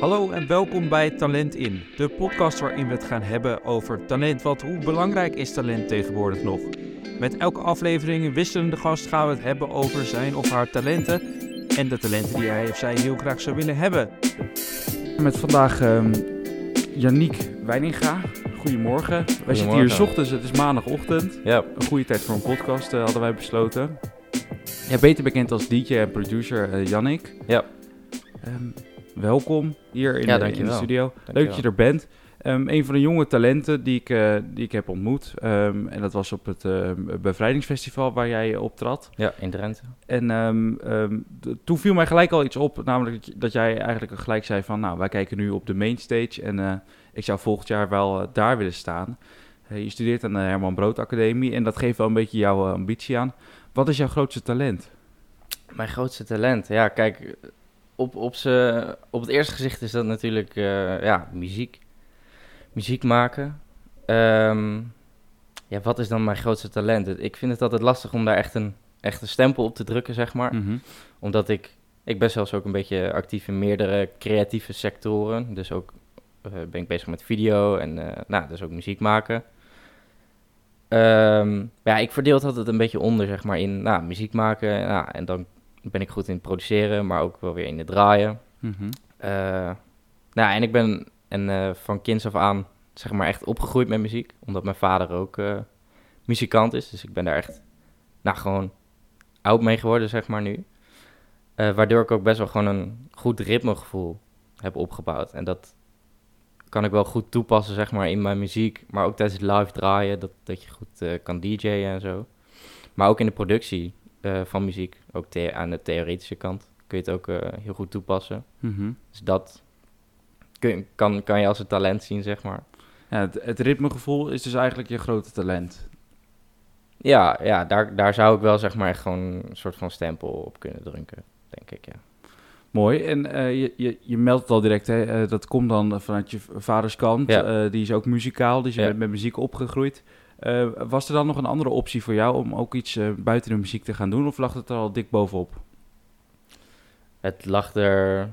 Hallo en welkom bij Talent In, de podcast waarin we het gaan hebben over talent. Wat hoe belangrijk is talent tegenwoordig nog? Met elke aflevering een wisselende gast gaan we het hebben over zijn of haar talenten en de talenten die hij of zij heel graag zou willen hebben. Met vandaag um, Yannick Weininga. Goedemorgen. Wij zitten hier s ochtends, het is maandagochtend. Ja. Een goede tijd voor een podcast uh, hadden wij besloten. Ja, beter bekend als DJ en producer uh, Yannick. Ja. Um, welkom hier in, ja, de, in de, studio. Leuk dat je er bent. Um, een van de jonge talenten die ik, uh, die ik heb ontmoet. Um, en dat was op het uh, Bevrijdingsfestival waar jij optrad. Ja, in Drenthe. En um, toen viel mij gelijk al iets op. Namelijk dat jij eigenlijk gelijk zei van... Nou, wij kijken nu op de mainstage. En uh, ik zou volgend jaar wel daar willen staan. je studeert aan de Herman Brood Academie. En dat geeft wel een beetje jouw ambitie aan. Wat is jouw grootste talent? Mijn grootste talent? Ja, kijk... Op, op, ze, op het eerste gezicht is dat natuurlijk ja, muziek muziek maken. Um, ja, wat is dan mijn grootste talent? Ik vind het altijd lastig om daar echt een, echt een stempel op te drukken, zeg maar. Mm -hmm. Omdat ik, ik ben zelfs ook een beetje actief in meerdere creatieve sectoren. Dus ook uh, ben ik bezig met video en uh, nou, dus ook muziek maken. Um, ja, ik verdeel het altijd een beetje onder, zeg maar, in nou, muziek maken. Nou, en dan ben ik goed in het produceren, maar ook wel weer in het draaien. Mm -hmm. uh, nou, en ik ben en uh, van kinds af aan, zeg maar, echt opgegroeid met muziek. Omdat mijn vader ook uh, muzikant is. Dus ik ben daar echt, nou, gewoon oud mee geworden, zeg maar, nu. Waardoor ik ook best wel gewoon een goed ritmegevoel heb opgebouwd. En dat kan ik wel goed toepassen, zeg maar, in mijn muziek. Maar ook tijdens het live draaien, dat, dat je goed kan DJ'en en zo. Maar ook in de productie van muziek, ook aan de theoretische kant, kun je het ook heel goed toepassen. Mm -hmm. Dus dat kun, kan, kan je als een talent zien, zeg maar. Ja, het, het ritmegevoel is dus eigenlijk je grote talent. Ja, ja daar, daar zou ik wel zeg maar echt gewoon een soort van stempel op kunnen drukken, denk ik, ja. Mooi. En uh, je, je, je meldt het al direct, hè? Dat komt dan vanuit je vaders kant. Ja. Die is ook muzikaal, die is Ja. met, met muziek opgegroeid. Uh, was er dan nog een andere optie voor jou om ook iets uh, buiten de muziek te gaan doen? Of lag het er al dik bovenop? Het lag er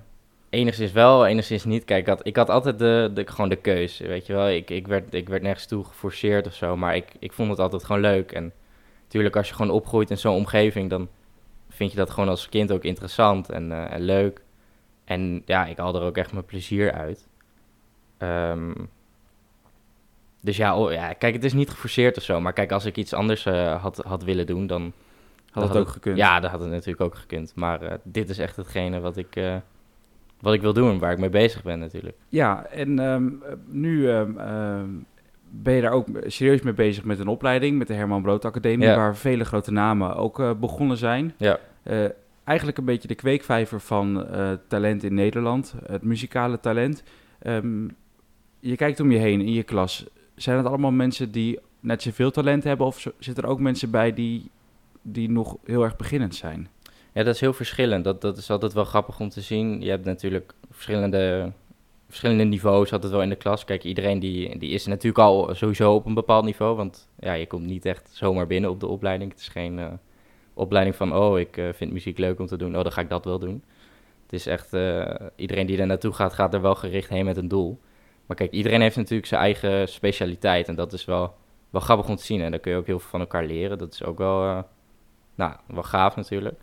enigszins wel, enigszins niet. Kijk, ik had, ik had altijd de, gewoon de keus, weet je wel. Ik, ik, werd, ik werd nergens toe geforceerd of zo, maar ik, ik vond het altijd gewoon leuk. En natuurlijk, als je gewoon opgroeit in zo'n omgeving, dan vind je dat gewoon als kind ook interessant en, uh, en leuk. En ja, ik haal er ook echt mijn plezier uit. Um, dus ja, oh, ja, kijk, het is niet geforceerd of zo. Maar kijk, als ik iets anders uh, had, had willen doen, dan... Had het ook gekund? Ja, dat had het natuurlijk ook gekund. Maar uh, dit is echt hetgene wat ik, uh, wat ik wil doen, waar ik mee bezig ben natuurlijk. Ja, en um, nu um, um, ben je daar ook serieus mee bezig met een opleiding, met de Herman Brood Academie, Ja. waar vele grote namen ook begonnen zijn. Ja, eigenlijk een beetje de kweekvijver van talent in Nederland, het muzikale talent. Je kijkt om je heen in je klas. Zijn het allemaal mensen die net zoveel talent hebben of zitten er ook mensen bij die, die nog heel erg beginnend zijn? ja dat is heel verschillend. Dat, dat is altijd wel grappig om te zien. Je hebt natuurlijk verschillende, verschillende niveaus altijd wel in de klas. Kijk, iedereen die, die is natuurlijk al sowieso op een bepaald niveau. Want ja, je komt niet echt zomaar binnen op de opleiding. Het is geen uh, opleiding van, oh, ik uh, vind muziek leuk om te doen. Oh, dan ga ik dat wel doen. Het is echt, uh, iedereen die er naartoe gaat, gaat er wel gericht heen met een doel. Maar kijk, iedereen heeft natuurlijk zijn eigen specialiteit. En dat is wel, wel grappig om te zien. En daar kun je ook heel veel van elkaar leren. Dat is ook wel, uh, nou, wel gaaf natuurlijk.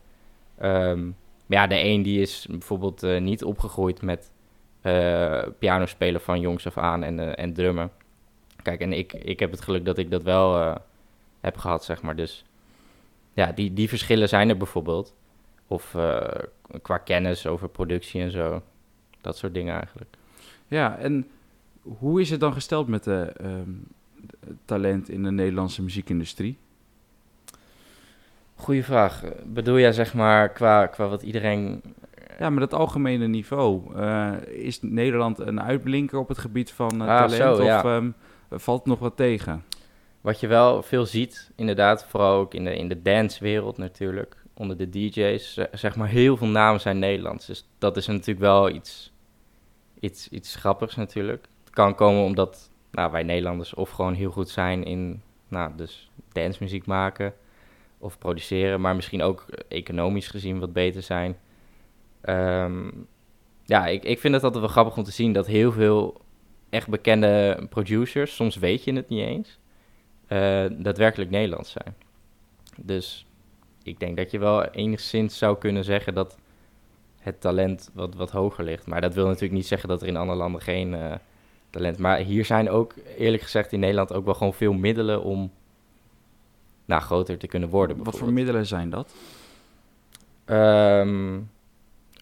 Um, maar ja, de een die is bijvoorbeeld uh, niet opgegroeid met uh, piano spelen van jongs af aan en, en drummen. Kijk, en ik, ik heb het geluk dat ik dat wel heb gehad, zeg maar. Dus ja, die, die verschillen zijn er bijvoorbeeld. Of qua kennis over productie en zo. Dat soort dingen eigenlijk. Ja, en hoe is het dan gesteld met de um, talent in de Nederlandse muziekindustrie? Goeie vraag. Bedoel jij zeg maar qua, qua wat iedereen... Ja, met het algemene niveau. Uh, is Nederland een uitblinker op het gebied van uh, ah, talent zo, ja. of um, valt nog wat tegen? Wat je wel veel ziet, inderdaad, vooral ook in de, in de dancewereld natuurlijk, onder de DJ's, zeg maar heel veel namen zijn Nederlands. Dus dat is natuurlijk wel iets, iets, iets grappigs natuurlijk. Kan komen omdat nou, wij Nederlanders of gewoon heel goed zijn in nou, dus dancemuziek maken of produceren, maar misschien ook economisch gezien wat beter zijn. Um, ja, ik, ik vind het altijd wel grappig om te zien dat heel veel echt bekende producers, soms weet je het niet eens, eh, daadwerkelijk Nederlands zijn. Dus ik denk dat je wel enigszins zou kunnen zeggen dat het talent wat, wat hoger ligt. Maar dat wil natuurlijk niet zeggen dat er in andere landen geen uh, talent... Maar hier zijn ook, eerlijk gezegd, in Nederland ook wel gewoon veel middelen om nou, groter te kunnen worden. Wat voor middelen zijn dat? Um,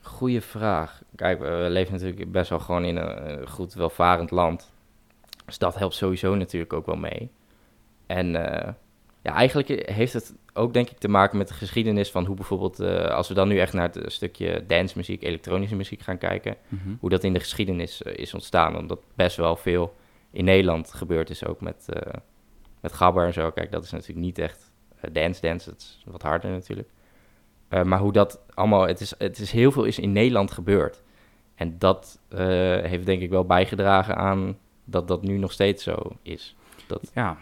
goeie vraag. Kijk, we leven natuurlijk best wel gewoon in een goed welvarend land. Dus dat helpt sowieso natuurlijk ook wel mee. En uh, ja, eigenlijk heeft het ook denk ik te maken met de geschiedenis van hoe bijvoorbeeld, uh, als we dan nu echt naar het stukje dancemuziek, elektronische muziek gaan kijken, mm -hmm. hoe dat in de geschiedenis uh, is ontstaan. Omdat best wel veel in Nederland gebeurd is ook met, uh, met Gabber en zo. Kijk, dat is natuurlijk niet echt dance dance, dat is wat harder natuurlijk. maar hoe dat allemaal, het is, het is heel veel is in Nederland gebeurd. En dat heeft denk ik wel bijgedragen aan dat dat nu nog steeds zo is. Dat... Ja,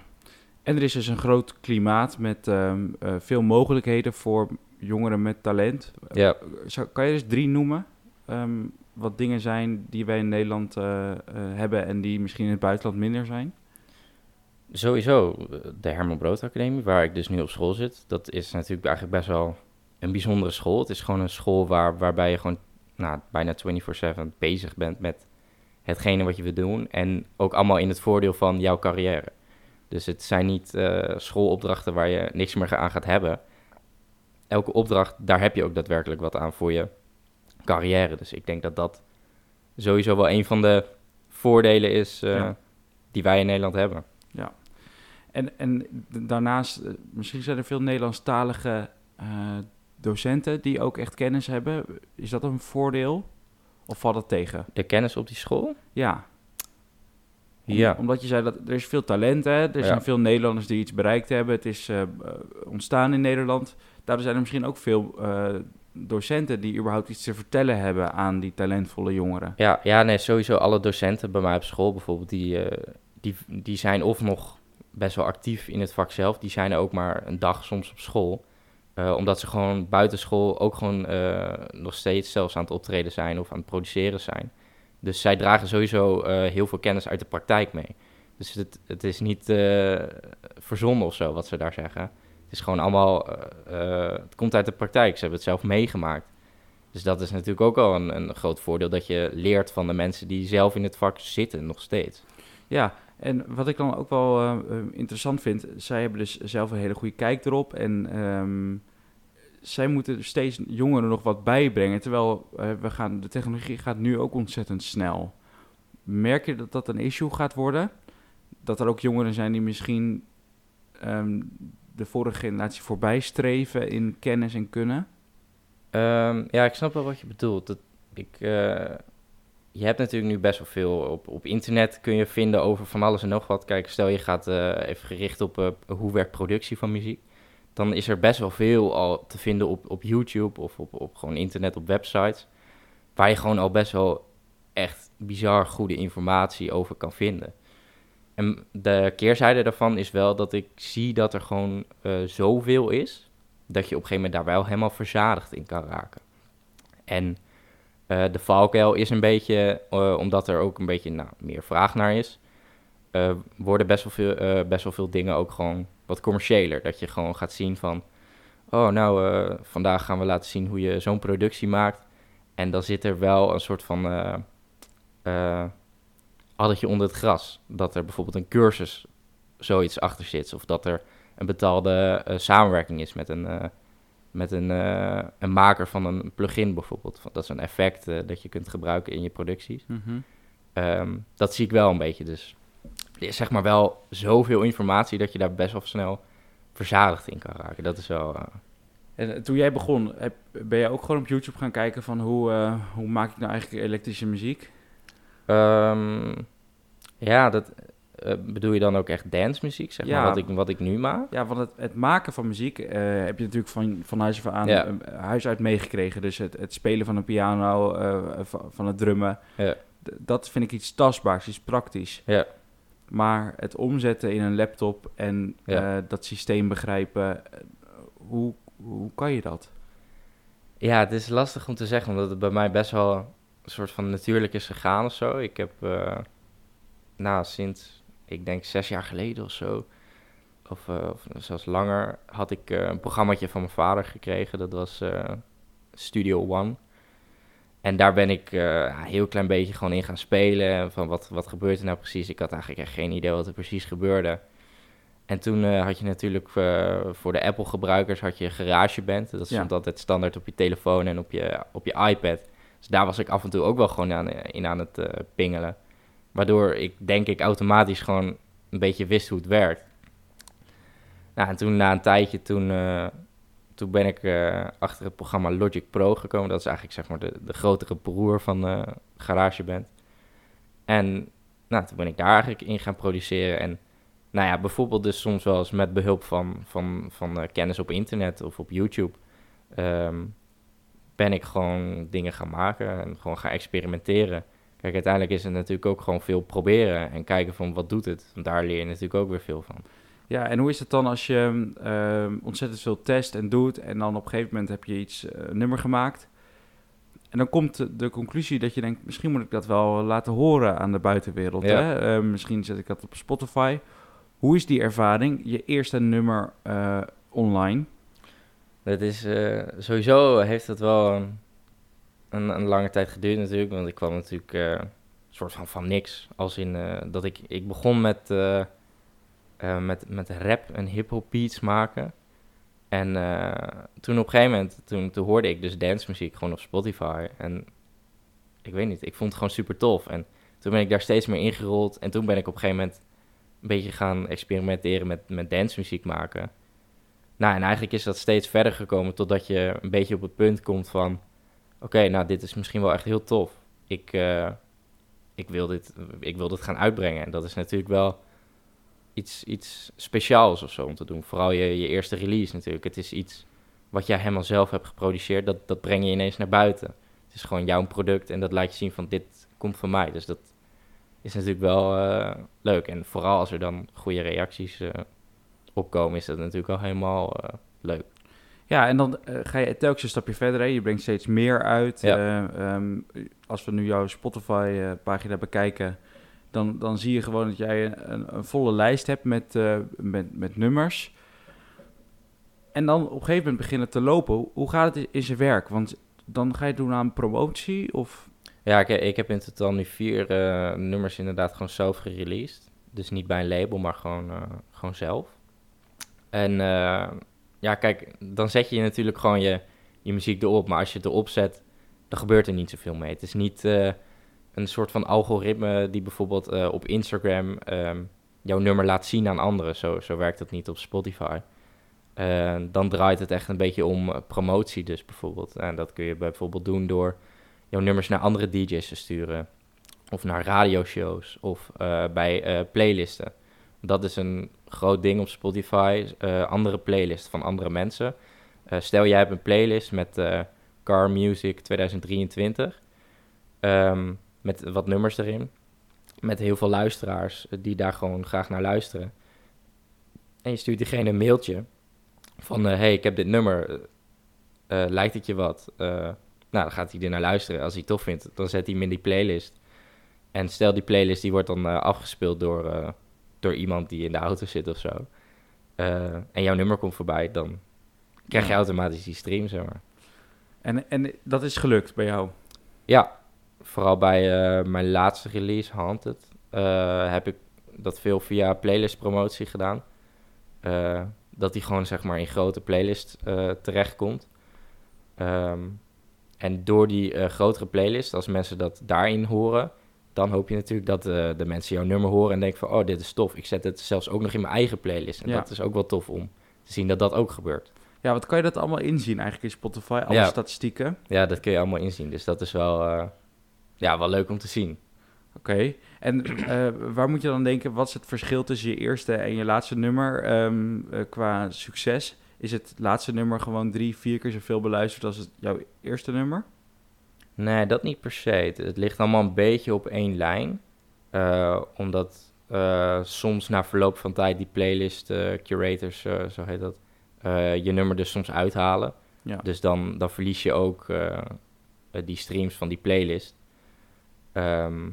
en er is dus een groot klimaat met um, uh, veel mogelijkheden voor jongeren met talent. Ja. Zou, kan je dus drie noemen? Um, wat dingen zijn die wij in Nederland uh, uh, hebben en die misschien in het buitenland minder zijn? Sowieso de Herman Brood Academie, waar ik dus nu op school zit. Dat is natuurlijk eigenlijk best wel een bijzondere school. Het is gewoon een school waar, waarbij je gewoon nou, bijna 24-7 bezig bent met hetgene wat je wil doen. En ook allemaal in het voordeel van jouw carrière. Dus het zijn niet uh, schoolopdrachten waar je niks meer aan gaat hebben. Elke opdracht, daar heb je ook daadwerkelijk wat aan voor je carrière. Dus ik denk dat dat sowieso wel een van de voordelen is uh, ja. die wij in Nederland hebben. Ja. En, en daarnaast, misschien zijn er veel Nederlandstalige uh, docenten die ook echt kennis hebben. Is dat een voordeel? Of valt dat tegen? De kennis op die school? Ja. Ja. Omdat je zei dat er is veel talent, hè? er zijn veel Nederlanders die iets bereikt hebben. Het is uh, ontstaan in Nederland. Daardoor zijn er misschien ook veel uh, docenten die überhaupt iets te vertellen hebben aan die talentvolle jongeren. Ja, ja nee, sowieso alle docenten bij mij op school bijvoorbeeld, die, uh, die, die zijn of nog best wel actief in het vak zelf. Die zijn ook maar een dag soms op school. omdat ze gewoon buitenschool ook gewoon nog steeds zelfs aan het optreden zijn of aan het produceren zijn. Dus zij dragen sowieso uh, heel veel kennis uit de praktijk mee. Dus het, het is niet uh, verzonnen of zo wat ze daar zeggen. Het is gewoon allemaal, uh, het komt uit de praktijk. Ze hebben het zelf meegemaakt. Dus dat is natuurlijk ook al een, een groot voordeel dat je leert van de mensen die zelf in het vak zitten nog steeds. Ja, en wat ik dan ook wel interessant vind, zij hebben dus zelf een hele goede kijk erop. En um, zij moeten steeds jongeren nog wat bijbrengen. Terwijl uh, we gaan, de technologie gaat nu ook ontzettend snel. Merk je dat dat een issue gaat worden? Dat er ook jongeren zijn die misschien um, de vorige generatie voorbij streven in kennis en kunnen? Um, ja, ik snap wel wat je bedoelt. Dat ik, uh, je hebt natuurlijk nu best wel veel op, op internet kun je vinden over van alles en nog wat. Kijk, stel je gaat uh, even gericht op hoe werkt productie van muziek dan is er best wel veel al te vinden op, op YouTube of op, op gewoon internet, op websites. Waar je gewoon al best wel echt bizar goede informatie over kan vinden. En de keerzijde daarvan is wel dat ik zie dat er gewoon uh, zoveel is, dat je op een gegeven moment daar wel helemaal verzadigd in kan raken. En uh, de valkuil is een beetje, uh, omdat er ook een beetje nou, meer vraag naar is, worden best wel, veel, best wel veel dingen ook gewoon wat commerciëler. Dat je gewoon gaat zien van, oh nou, uh, vandaag gaan we laten zien hoe je zo'n productie maakt. En dan zit er wel een soort van uh, uh, addertje onder het gras. Dat er bijvoorbeeld een cursus zoiets achter zit. Of dat er een betaalde samenwerking is met een, met een, een maker van een plugin bijvoorbeeld. Dat is een effect dat je kunt gebruiken in je producties. Mm -hmm. um, dat zie ik wel een beetje. Dus is zeg maar wel zoveel informatie dat je daar best wel snel verzadigd in kan raken. Dat is wel... Uh... En toen jij begon, heb, ben je ook gewoon op YouTube gaan kijken van hoe, uh, hoe maak ik nou eigenlijk elektrische muziek? Um, ja, dat uh, bedoel je dan ook echt dance muziek, zeg ja, maar, wat ik, wat ik nu maak? Ja, van het, het maken van muziek heb je natuurlijk van, van huis aan ja. huis uit meegekregen. Dus het, het spelen van een piano, van, van het drummen, ja. dat vind ik iets tastbaars, iets praktisch. Ja. Maar het omzetten in een laptop en ja. uh, dat systeem begrijpen, hoe, hoe kan je dat? Ja, het is lastig om te zeggen, omdat het bij mij best wel soort van natuurlijk is gegaan of zo. Ik heb, uh, nou, sinds, ik denk zes jaar geleden of zo, of, uh, of zelfs langer, had ik een programmaatje van mijn vader gekregen. Dat was Studio One. En daar ben ik een heel klein beetje gewoon in gaan spelen. Van wat, wat gebeurt er nou precies? Ik had eigenlijk echt geen idee wat er precies gebeurde. En toen had je natuurlijk voor de Apple-gebruikers had je GarageBand. Dat stond altijd standaard op je telefoon en op je, op je iPad. Dus daar was ik af en toe ook wel gewoon aan, in aan het uh, pingelen. Waardoor ik denk ik automatisch gewoon een beetje wist hoe het werkt. Nou, en toen na een tijdje, toen, toen ben ik uh, achter het programma Logic Pro gekomen. Dat is eigenlijk zeg maar de, de grotere broer van GarageBand. En nou, toen ben ik daar eigenlijk in gaan produceren. En nou ja, bijvoorbeeld dus soms wel eens met behulp van, van, van kennis op internet of op YouTube... Um, ben ik gewoon dingen gaan maken en gewoon gaan experimenteren. Kijk, uiteindelijk is het natuurlijk ook gewoon veel proberen en kijken van wat doet het. Want daar leer je natuurlijk ook weer veel van. Ja, en hoe is het dan als je uh, ontzettend veel test en doet en dan op een gegeven moment heb je iets, uh, nummer gemaakt. En dan komt de, conclusie dat je denkt, misschien moet ik dat wel laten horen aan de buitenwereld. Ja. Hè? Uh, misschien zet ik dat op Spotify. Hoe is die ervaring, je eerste nummer eh, online? Dat is uh, sowieso heeft het wel een, een, een, lange tijd geduurd natuurlijk, want ik kwam natuurlijk een soort van van niks. Als in dat ik, ik begon met, met, met rap en hip-hop beats maken. En toen op een gegeven moment, toen, toen hoorde ik dus dancemuziek gewoon op Spotify. En ik weet niet, ik vond het gewoon super tof. En toen ben ik daar steeds meer ingerold. En toen ben ik op een gegeven moment een beetje gaan experimenteren met, met dancemuziek maken. Nou, en eigenlijk is dat steeds verder gekomen totdat je een beetje op het punt komt van... Oké, nou, dit is misschien wel echt heel tof. Ik, uh, ik, wil dit, ik wil dit gaan uitbrengen. En dat is natuurlijk wel iets, iets speciaals of zo om te doen. Vooral je, je eerste release natuurlijk. Het is iets wat jij helemaal zelf hebt geproduceerd. Dat, dat breng je ineens naar buiten. Het is gewoon jouw product en dat laat je zien van dit komt van mij. Dus dat is natuurlijk wel uh, leuk. En vooral als er dan goede reacties uh, opkomen, is dat natuurlijk al helemaal uh, leuk. Ja, en dan ga je telkens een stapje verder. Hè? Je brengt steeds meer uit. Ja. Um, als we nu jouw Spotify-pagina bekijken, dan, dan zie je gewoon dat jij een, een volle lijst hebt met, met, met nummers. En dan op een gegeven moment beginnen te lopen. Hoe gaat het in zijn werk? Want dan ga je doen aan promotie of... Ja, ik, ik heb in totaal nu vier nummers inderdaad gewoon zelf gereleased. Dus niet bij een label, maar gewoon, gewoon zelf. En ja, kijk, dan zet je natuurlijk gewoon je, je muziek erop. Maar als je het erop zet, dan gebeurt er niet zoveel mee. Het is niet een soort van algoritme die bijvoorbeeld uh, op Instagram um, jouw nummer laat zien aan anderen. Zo, zo werkt dat niet op Spotify. dan draait het echt een beetje om promotie dus bijvoorbeeld. En dat kun je bijvoorbeeld doen door jouw nummers naar andere DJ's te sturen. Of naar radioshows of bij playlisten. Dat is een groot ding op Spotify. Andere playlists van andere mensen. Stel, jij hebt een playlist met Car Music 2023. Um, met wat nummers erin. Met heel veel luisteraars die daar gewoon graag naar luisteren. En je stuurt diegene een mailtje van... hey, ik heb dit nummer. lijkt het je wat? nou, dan gaat hij er naar luisteren. Als hij het tof vindt, dan zet hij hem in die playlist. En stel, die playlist die wordt dan afgespeeld door door iemand die in de auto zit of zo. En jouw nummer komt voorbij, dan krijg je automatisch die stream, zeg maar. En, en dat is gelukt bij jou? Ja, vooral bij uh, mijn laatste release, Haunted, uh, heb ik dat veel via playlist promotie gedaan. dat die gewoon zeg maar in grote playlist terechtkomt. Um, en door die grotere playlist, als mensen dat daarin horen, dan hoop je natuurlijk dat de mensen jouw nummer horen en denken van, oh, dit is tof. Ik zet het zelfs ook nog in mijn eigen playlist. En dat is ook wel tof om te zien dat dat ook gebeurt. Ja, wat kan je dat allemaal inzien eigenlijk in Spotify, alle statistieken? Ja, dat kun je allemaal inzien. Dus dat is wel, ja, wel leuk om te zien. Oké, en uh, waar moet je dan denken, wat is het verschil tussen je eerste en je laatste nummer um, qua succes? Is het laatste nummer gewoon drie, vier keer zoveel beluisterd als het, jouw eerste nummer? Nee, dat niet per se. Het, ligt allemaal een beetje op één lijn. Uh, omdat soms na verloop van tijd die playlist curators, zo heet dat, je nummer dus soms uithalen. Ja. Dus dan, dan verlies je ook die streams van die playlist. Ehm,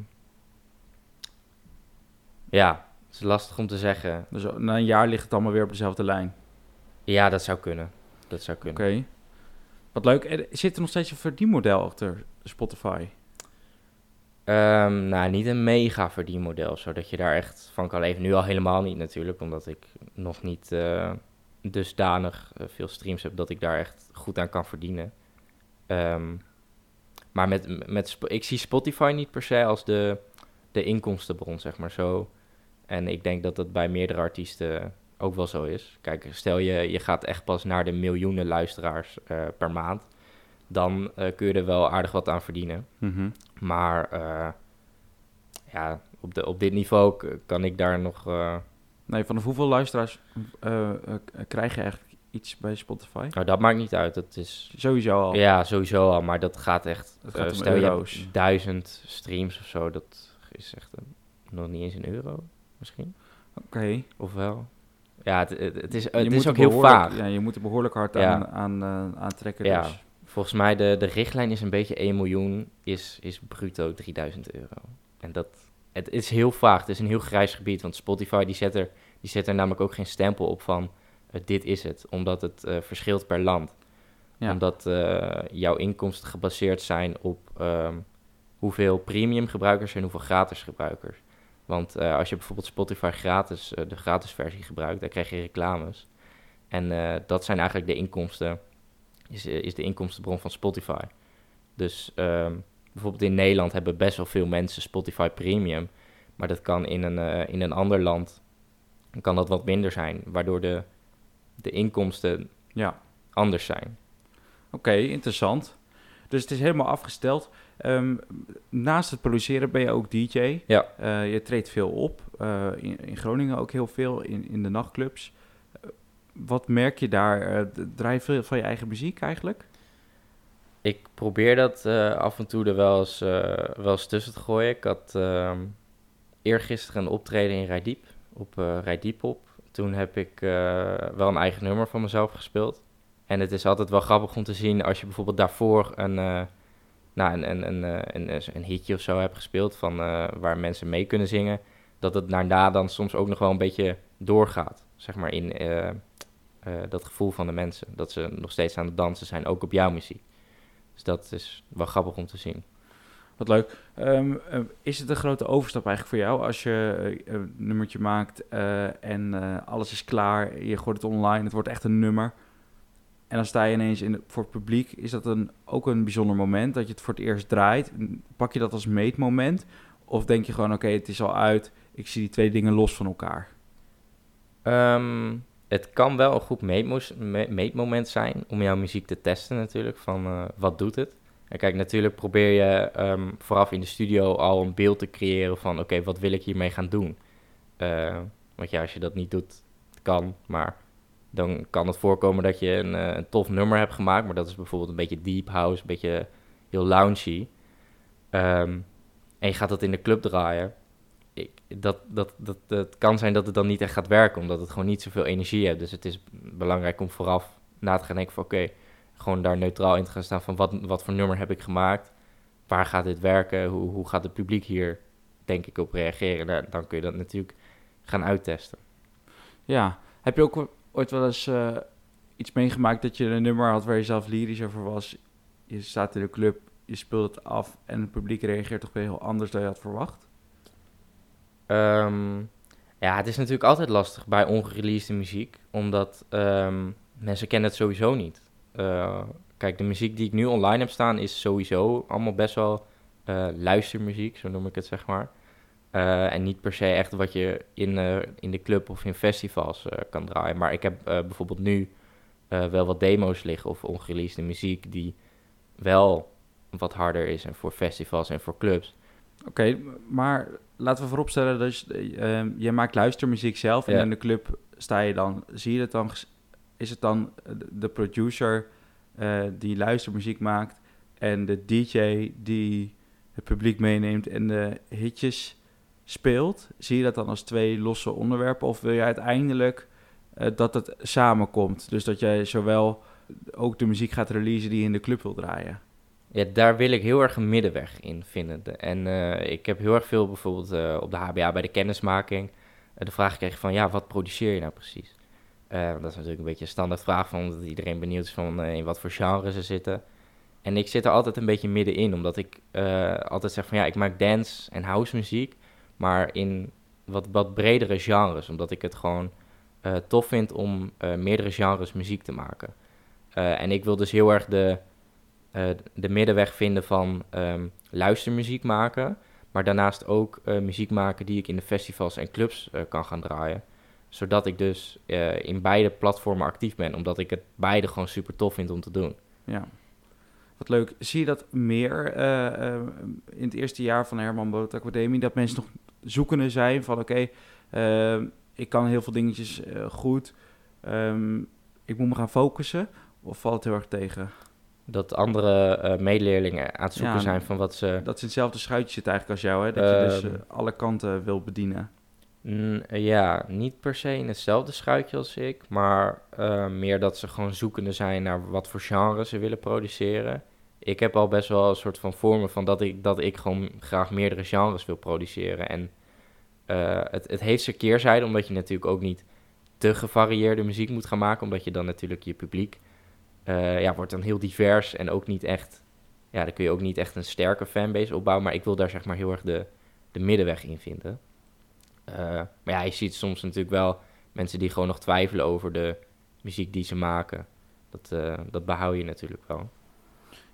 ja, het is lastig om te zeggen. Dus na een jaar ligt het allemaal weer op dezelfde lijn. Ja, dat zou kunnen. Dat zou kunnen. Oké. Wat leuk. Zit er nog steeds een verdienmodel achter Spotify? Ehm, nou, niet een mega verdienmodel, zodat je daar echt van kan leven. Nu al helemaal niet natuurlijk, omdat ik nog niet eh, dusdanig eh, veel streams heb dat ik daar echt goed aan kan verdienen. Ehm, maar met, met, ik zie Spotify niet per se als de, de inkomstenbron, zeg maar zo. En ik denk dat dat bij meerdere artiesten ook wel zo is. Kijk, stel je, je gaat echt pas naar de miljoenen luisteraars eh, per maand. Dan eh, kun je er wel aardig wat aan verdienen. Mhm. Maar eh, ja, op, de, op dit niveau kan ik daar nog... Nee, vanaf hoeveel luisteraars krijg je eigenlijk iets bij Spotify? nou, dat maakt niet uit. Dat is Sowieso al. Ja, sowieso al, maar dat gaat echt. Het eh, gaat om stel euro's. duizend streams of zo, dat is echt een- nog niet eens een euro, misschien. Oké. Of wel? Ja, het, het, is, het is ook heel vaag. Ja, je moet er behoorlijk hard Ja. aan, aan, eh, aantrekken. Ja. Dus. Volgens mij de, de richtlijn is een beetje 1 miljoen, is, is bruto 3000 euro. En dat, het is heel vaag, het is een heel grijs gebied, want Spotify die zet er, die zet er namelijk ook geen stempel op van dit is het, omdat het eh, verschilt per land. Ja. Omdat eh, jouw inkomsten gebaseerd zijn op ehm, hoeveel premium gebruikers en hoeveel gratis gebruikers. Want eh, als je bijvoorbeeld Spotify gratis, de gratis versie gebruikt, dan krijg je reclames. En dat zijn eigenlijk de inkomsten, is, is de inkomstenbron van Spotify. Dus ehm, bijvoorbeeld in Nederland hebben best wel veel mensen Spotify Premium. Maar dat kan in een, in een ander land kan dat wat minder zijn, waardoor de, de inkomsten ja. anders zijn. Oké, interessant. Dus het is helemaal afgesteld. Ehm, naast het produceren ben je ook DJ. Ja. Eh, je treedt veel op. Eh, in, in Groningen ook heel veel, in, in de nachtclubs. Eh, wat merk je daar? Draai je veel van je eigen muziek eigenlijk? Ik probeer dat af en toe er wel eens, wel eens tussen te gooien. Ik had ehm eergisteren een optreden in Rijdiep, op eh Rijdiepop. Toen heb ik eh, wel een eigen nummer van mezelf gespeeld. En het is altijd wel grappig om te zien als je bijvoorbeeld daarvoor een, eh, nou, een, eh, een, een, een hitje of zo hebt gespeeld van, waar mensen mee kunnen zingen. Dat het daarna dan soms ook nog wel een beetje doorgaat, zeg maar, in dat gevoel van de mensen. Dat ze nog steeds aan het dansen zijn, ook op jouw muziek. Dus dat is wel grappig om te zien. Wat leuk. Ehm, eh, is het een grote overstap eigenlijk voor jou als je eh, een nummertje maakt eh, en alles is klaar, je gooit het online, het wordt echt een nummer. En dan sta je ineens in, voor het publiek. Is dat een, ook een bijzonder moment dat je het voor het eerst draait? Pak je dat als meetmoment? Of denk je gewoon, oké, het is al uit, ik zie die twee dingen los van elkaar? Ehm, het kan wel een goed meetmoment zijn om jouw muziek te testen natuurlijk, van wat doet het. En kijk, natuurlijk probeer je ehm, vooraf in de studio al een beeld te creëren van oké, wat wil ik hiermee gaan doen? Eh, want ja, als je dat niet doet, kan, maar dan kan het voorkomen dat je een, eh, een tof nummer hebt gemaakt, maar dat is bijvoorbeeld een beetje deep house, een beetje heel loungy. Ehm, en je gaat dat in de club draaien. Ik, dat, dat, dat, het kan zijn dat het dan niet echt gaat werken, omdat het gewoon niet zoveel energie heeft. Dus het is belangrijk om vooraf na te gaan denken van oké, gewoon daar neutraal in te gaan staan van wat, wat voor nummer heb ik gemaakt? Waar gaat dit werken? Hoe, hoe gaat het publiek hier, denk ik, op reageren? Nou, dan kun je dat natuurlijk gaan uittesten. Ja. Heb je ook ooit wel eens eh, iets meegemaakt dat je een nummer had waar je zelf lyrisch over was? Je staat in de club, je speelt het af en het publiek reageert toch weer heel anders dan je had verwacht? Ehm, ja, het is natuurlijk altijd lastig bij ongereleasede muziek, omdat ehm, mensen kennen het sowieso niet. Eh, kijk, de muziek die ik nu online heb staan is sowieso allemaal best wel eh, luistermuziek, zo noem ik het zeg maar. Eh, en niet per se echt wat je in, in de club of in festivals kan draaien. Maar ik heb bijvoorbeeld nu wel wat demo's liggen of ongereleasede muziek die wel wat harder is en voor festivals en voor clubs. Oké, maar laten we vooropstellen dat je, maakt luistermuziek zelf en Ja. in de club sta je dan, zie je het dan, is het dan eh, de producer eh, die luistermuziek maakt en de DJ die het publiek meeneemt en de hitjes speelt? Zie je dat dan als twee losse onderwerpen of wil je uiteindelijk eh, dat het samenkomt? Dus dat jij zowel ook de muziek gaat releasen die je in de club wil draaien? Ja, daar wil ik heel erg een middenweg in vinden. De- En ik heb heel erg veel bijvoorbeeld op de HBA bij de kennismaking de vraag gekregen van, ja, wat produceer je nou precies? Eh, dat is natuurlijk een beetje een standaard vraag van iedereen benieuwd is van eh, in wat voor genre ze zitten. En ik zit er altijd een beetje middenin, omdat ik eh, altijd zeg van ja, ik maak dance en house muziek, maar in wat, wat bredere genres, omdat ik het gewoon tof vind om meerdere genres muziek te maken. En ik wil dus heel erg de, de middenweg vinden van ehm, luistermuziek maken, maar daarnaast ook muziek maken die ik in de festivals en clubs kan gaan draaien. Zodat ik dus eh, in beide platformen actief ben, omdat ik het beide gewoon super tof vind om te doen. Ja. Wat leuk. Zie je dat meer eh, eh, in het eerste jaar van de Herman Brood Academie? Dat mensen nog zoekende zijn van oké, ik kan heel veel dingetjes goed. Ehm, ik moet me gaan focussen. Of valt het heel erg tegen? Dat andere eh, medeleerlingen aan het zoeken Ja, zijn van wat ze... Dat ze in hetzelfde schuitje zitten eigenlijk als jou, hè? Dat je dus Ehm. eh, alle kanten wil bedienen. Ja, niet per se in hetzelfde schuitje als ik, maar eh, meer dat ze gewoon zoekende zijn naar wat voor genre ze willen produceren. Ik heb al best wel een soort van vormen van dat ik, dat ik gewoon graag meerdere genres wil produceren. En eh, het, het heeft zijn keerzijde, omdat je natuurlijk ook niet te gevarieerde muziek moet gaan maken, omdat je dan natuurlijk je publiek eh, ja, wordt dan heel divers en ook niet echt, ja, dan kun je ook niet echt een sterke fanbase opbouwen, maar ik wil daar zeg maar heel erg de, de middenweg in vinden. Eh, maar ja, je ziet soms natuurlijk wel mensen die gewoon nog twijfelen over de muziek die ze maken. Dat, eh, dat behoud je natuurlijk wel.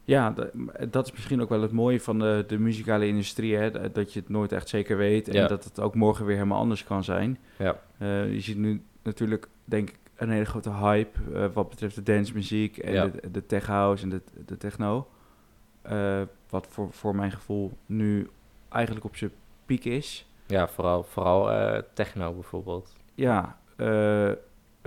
Ja, da- dat is misschien ook wel het mooie van de, de muzikale industrie, hè? dat- je het nooit echt zeker weet en Ja. dat het ook morgen weer helemaal anders kan zijn. Ja. Eh, je ziet nu natuurlijk, denk ik, een hele grote hype wat betreft de dancemuziek en Ja. de, de tech house en de, de techno. Wat voor, voor mijn gevoel nu eigenlijk op zijn piek is. Ja, vooral, vooral eh, techno bijvoorbeeld. Ja, eh,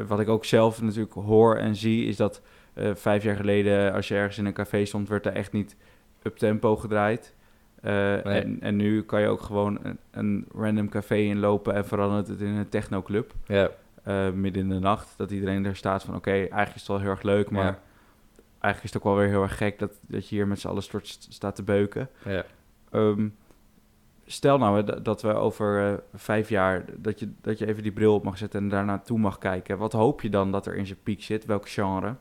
wat ik ook zelf natuurlijk hoor en zie, is dat eh, vijf jaar geleden, als je ergens in een café stond, werd er echt niet up tempo gedraaid. En, en nu kan je ook gewoon een, een random café inlopen en verandert het in een technoclub. Ja, midden in de nacht. Dat iedereen daar staat van oké, eigenlijk is het wel heel erg leuk, maar Ja. eigenlijk is het ook wel weer heel erg gek dat, dat je hier met z'n allen soort st- staat te beuken. ja. Ehm, stel nou dat- we over eh, vijf jaar, dat je, dat je even die bril op mag zetten en daarna toe mag kijken. Wat hoop je dan dat er in zijn piek zit? Welk genre?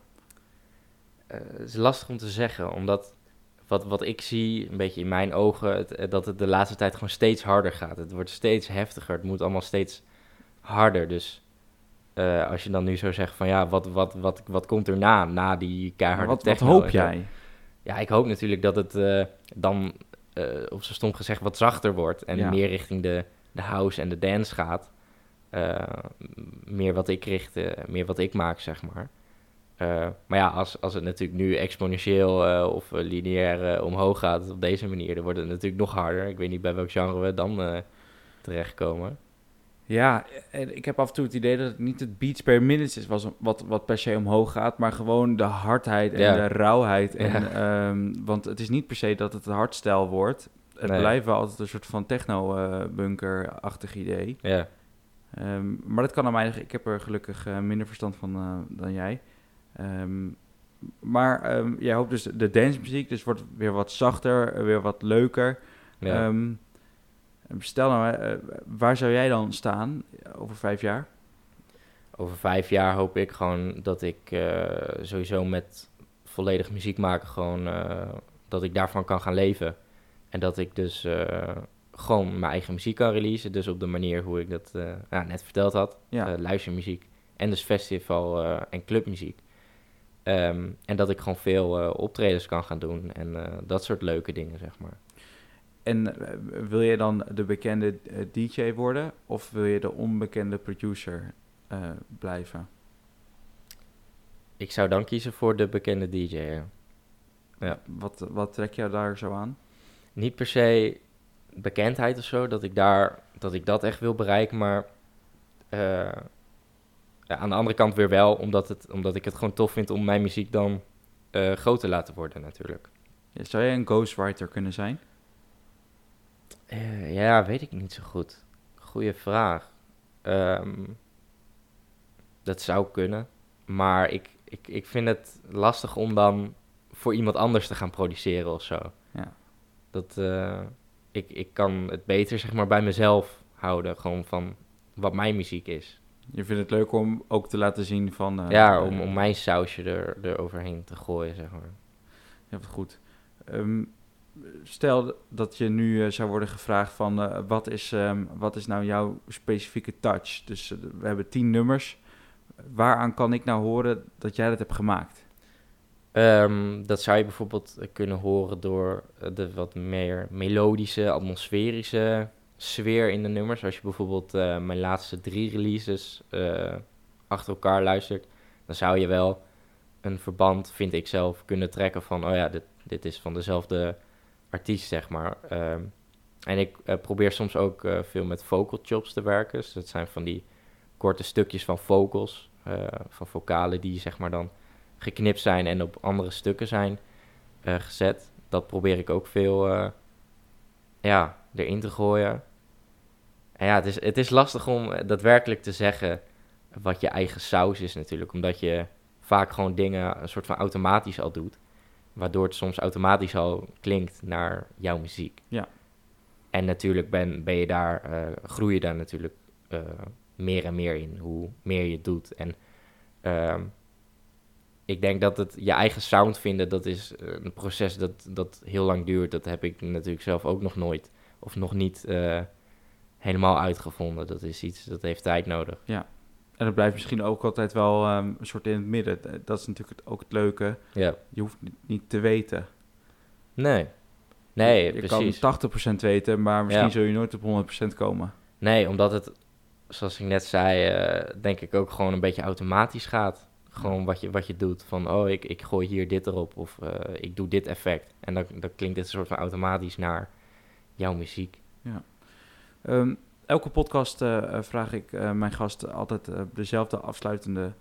Eh, het is lastig om te zeggen, omdat wat, wat ik zie, een beetje in mijn ogen, het, eh, dat het de laatste tijd gewoon steeds harder gaat. Het wordt steeds heftiger, het moet allemaal steeds harder. Dus als je dan nu zou zeggen van ja, wat, wat, wat, wat komt er na, na die keiharde wat, wat hoop zo? jij? Ja, ik hoop natuurlijk dat het dan, eh op zo stom gezegd, wat zachter wordt. En Ja. meer richting de, de house en de dance gaat. Eh, meer wat ik richt, eh, meer wat ik maak, zeg maar. Maar ja, als, als het natuurlijk nu exponentieel of lineair omhoog gaat op deze manier, dan wordt het natuurlijk nog harder. Ik weet niet bij welk genre we dan terechtkomen. Ja, en ik heb af en toe het idee dat het niet het beats per minute is was- wat, wat per se omhoog gaat, maar gewoon de hardheid en Ja. de rauwheid. En, Ja. ehm, want het is niet per se dat het een hardstyle wordt. Het Nee. blijft wel altijd een soort van techno-bunker-achtig idee. Ja, Ehm, maar dat kan aan mij. Ik heb er gelukkig eh, minder verstand van eh, dan jij. Ehm, maar jij hoopt dus de dancemuziek, dus wordt weer wat zachter, weer wat leuker. ja. Stel nou, eh, waar zou jij dan staan over vijf jaar? Over vijf jaar hoop ik gewoon dat ik eh, sowieso met volledig muziek maken gewoon eh, dat ik daarvan kan gaan leven. En dat ik dus eh, gewoon mijn eigen muziek kan releasen. Dus op de manier hoe ik dat eh, net verteld had. Ja. Eh, luistermuziek. En dus festival eh, en clubmuziek. Ehm, en dat ik gewoon veel eh, optredens kan gaan doen. En eh, dat soort leuke dingen, zeg maar. En eh, wil je dan de bekende eh, DJ worden of wil je de onbekende producer eh, blijven? Ik zou dan kiezen voor de bekende DJ. ja. Ja. Wat, wat trek jou daar zo aan? niet per se bekendheid of zo, dat ik daar, dat ik dat echt wil bereiken, maar ja, aan de andere kant weer wel, omdat, het, omdat ik het gewoon tof vind om mijn muziek dan groot te laten worden natuurlijk. Ja, Zou jij een ghostwriter kunnen zijn? Eh, ja, weet ik niet zo goed. Goeie vraag. Ehm, dat zou kunnen, maar ik, ik, ik vind het lastig om dan voor iemand anders te gaan produceren of zo. Ja. Dat, eh, ik, ik kan het beter zeg maar bij mezelf houden, gewoon van wat mijn muziek is. Je vindt het leuk om ook te laten zien van... eh, ja, om, om mijn sausje er, er overheen te gooien, zeg maar. Ja, wat goed. Ehm, stel dat je nu eh, zou worden gevraagd van eh, wat, is, ehm, wat is nou jouw specifieke touch? Dus eh, we hebben tien nummers. Waaraan kan ik nou horen dat jij dat hebt gemaakt? Ehm, dat zou je bijvoorbeeld kunnen horen door de wat meer melodische, atmosferische sfeer in de nummers. Als je bijvoorbeeld mijn laatste drie releases achter elkaar luistert, dan zou je wel een verband, vind ik zelf, kunnen trekken van, oh ja, dit, dit is van dezelfde artiest, zeg maar. Ehm, en ik eh, probeer soms ook eh, veel met vocal chops te werken. Dus dat zijn van die korte stukjes van vocals, eh, van vocalen die zeg maar dan geknipt zijn en op andere stukken zijn gezet. Dat probeer ik ook veel ja, erin te gooien. En ja, het is, het is lastig om daadwerkelijk te zeggen wat je eigen saus is natuurlijk. Omdat je vaak gewoon dingen een soort van automatisch al doet. Waardoor het soms automatisch al klinkt naar jouw muziek. Ja. En natuurlijk ben, ben je daar, eh, groei je daar natuurlijk eh, meer en meer in. Hoe meer je het doet. En ehm, ik denk dat het je eigen sound vinden, dat is eh, een proces dat, dat heel lang duurt. Dat heb ik natuurlijk zelf ook nog nooit of nog niet helemaal uitgevonden. Dat is iets dat heeft tijd nodig. En dat blijft misschien ook altijd wel ehm, een soort in het midden. Dat is natuurlijk ook het leuke. Ja. Je hoeft niet, te weten. Nee. Nee, je precies. kan 80% weten, maar misschien Ja. zul je nooit op 100% komen. Nee, omdat het, zoals ik net zei, eh, denk ik ook gewoon een beetje automatisch gaat. Gewoon wat je, wat je doet. Van, oh, ik, ik gooi hier dit erop. Of eh, ik doe dit effect. En dan, dan klinkt dit een soort van automatisch naar jouw muziek. Ehm, elke podcast eh, eh, vraag ik eh, mijn gasten altijd dezelfde afsluitende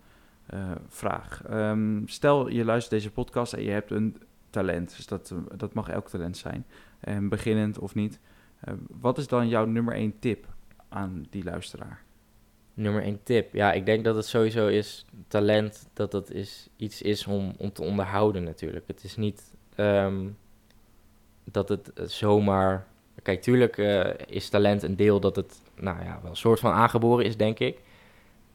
vraag. Ehm, stel, je luistert deze podcast en je hebt een talent. Dus dat, dat mag elk talent zijn. En beginnend of niet. Wat is dan jouw nummer één tip aan die luisteraar? Nummer één tip. Ja, ik denk dat het sowieso is talent. Dat dat is, iets is om, om te onderhouden natuurlijk. Het is niet ehm, dat het zomaar... Kijk, tuurlijk eh, is talent een deel dat het nou ja, wel een soort van aangeboren is, denk ik.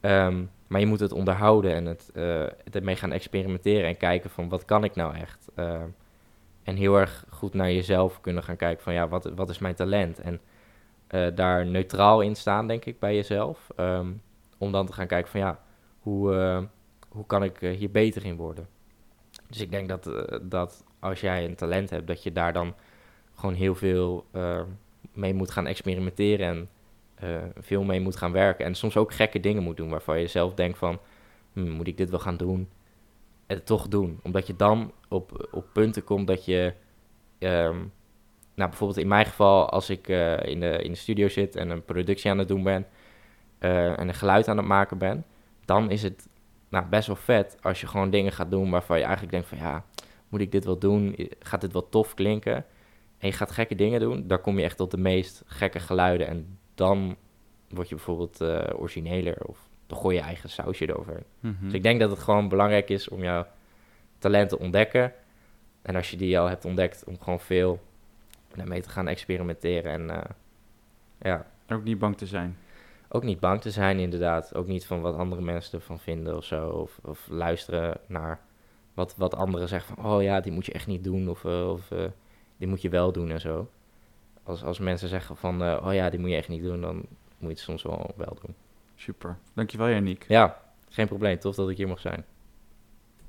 Ehm, maar je moet het onderhouden en het, eh ermee gaan experimenteren en kijken van wat kan ik nou echt. Ehm, en heel erg goed naar jezelf kunnen gaan kijken van ja, wat, wat is mijn talent? En eh, daar neutraal in staan, denk ik, bij jezelf. Ehm, om dan te gaan kijken van ja, hoe, hoe kan ik hier beter in worden? Dus ik denk dat, dat als jij een talent hebt, dat je daar dan gewoon heel veel eh, mee moet gaan experimenteren en eh, veel mee moet gaan werken. En soms ook gekke dingen moet doen waarvan je zelf denkt van, "Hmm, moet ik dit wel gaan doen? En toch doen. Omdat je dan op, op punten komt dat je, ehm, nou bijvoorbeeld in mijn geval, als ik eh, in, de, in de studio zit en een productie aan het doen ben eh, en een geluid aan het maken ben, dan is het nou, best wel vet als je gewoon dingen gaat doen waarvan je eigenlijk denkt van ja, moet ik dit wel doen? Gaat dit wel tof klinken? En je gaat gekke dingen doen, daar kom je echt tot de meest gekke geluiden. En dan word je bijvoorbeeld eh, origineler of dan gooi je eigen sausje eroverheen. Mhm. Dus ik denk dat het gewoon belangrijk is om jouw talent te ontdekken. En als je die al hebt ontdekt, om gewoon veel daarmee te gaan experimenteren. En eh, ja, ook niet bang te zijn. ook niet bang te zijn inderdaad. Ook niet van wat andere mensen ervan vinden of zo. Of, of luisteren naar wat, wat anderen zeggen van... oh ja, die moet je echt niet doen of, eh, of die moet je wel doen en zo. Als, als mensen zeggen van... eh, oh ja, die moet je echt niet doen, dan moet je het soms wel wel doen. Super. Dankjewel, Janiek. Ja, geen probleem. Tof dat ik hier mag zijn.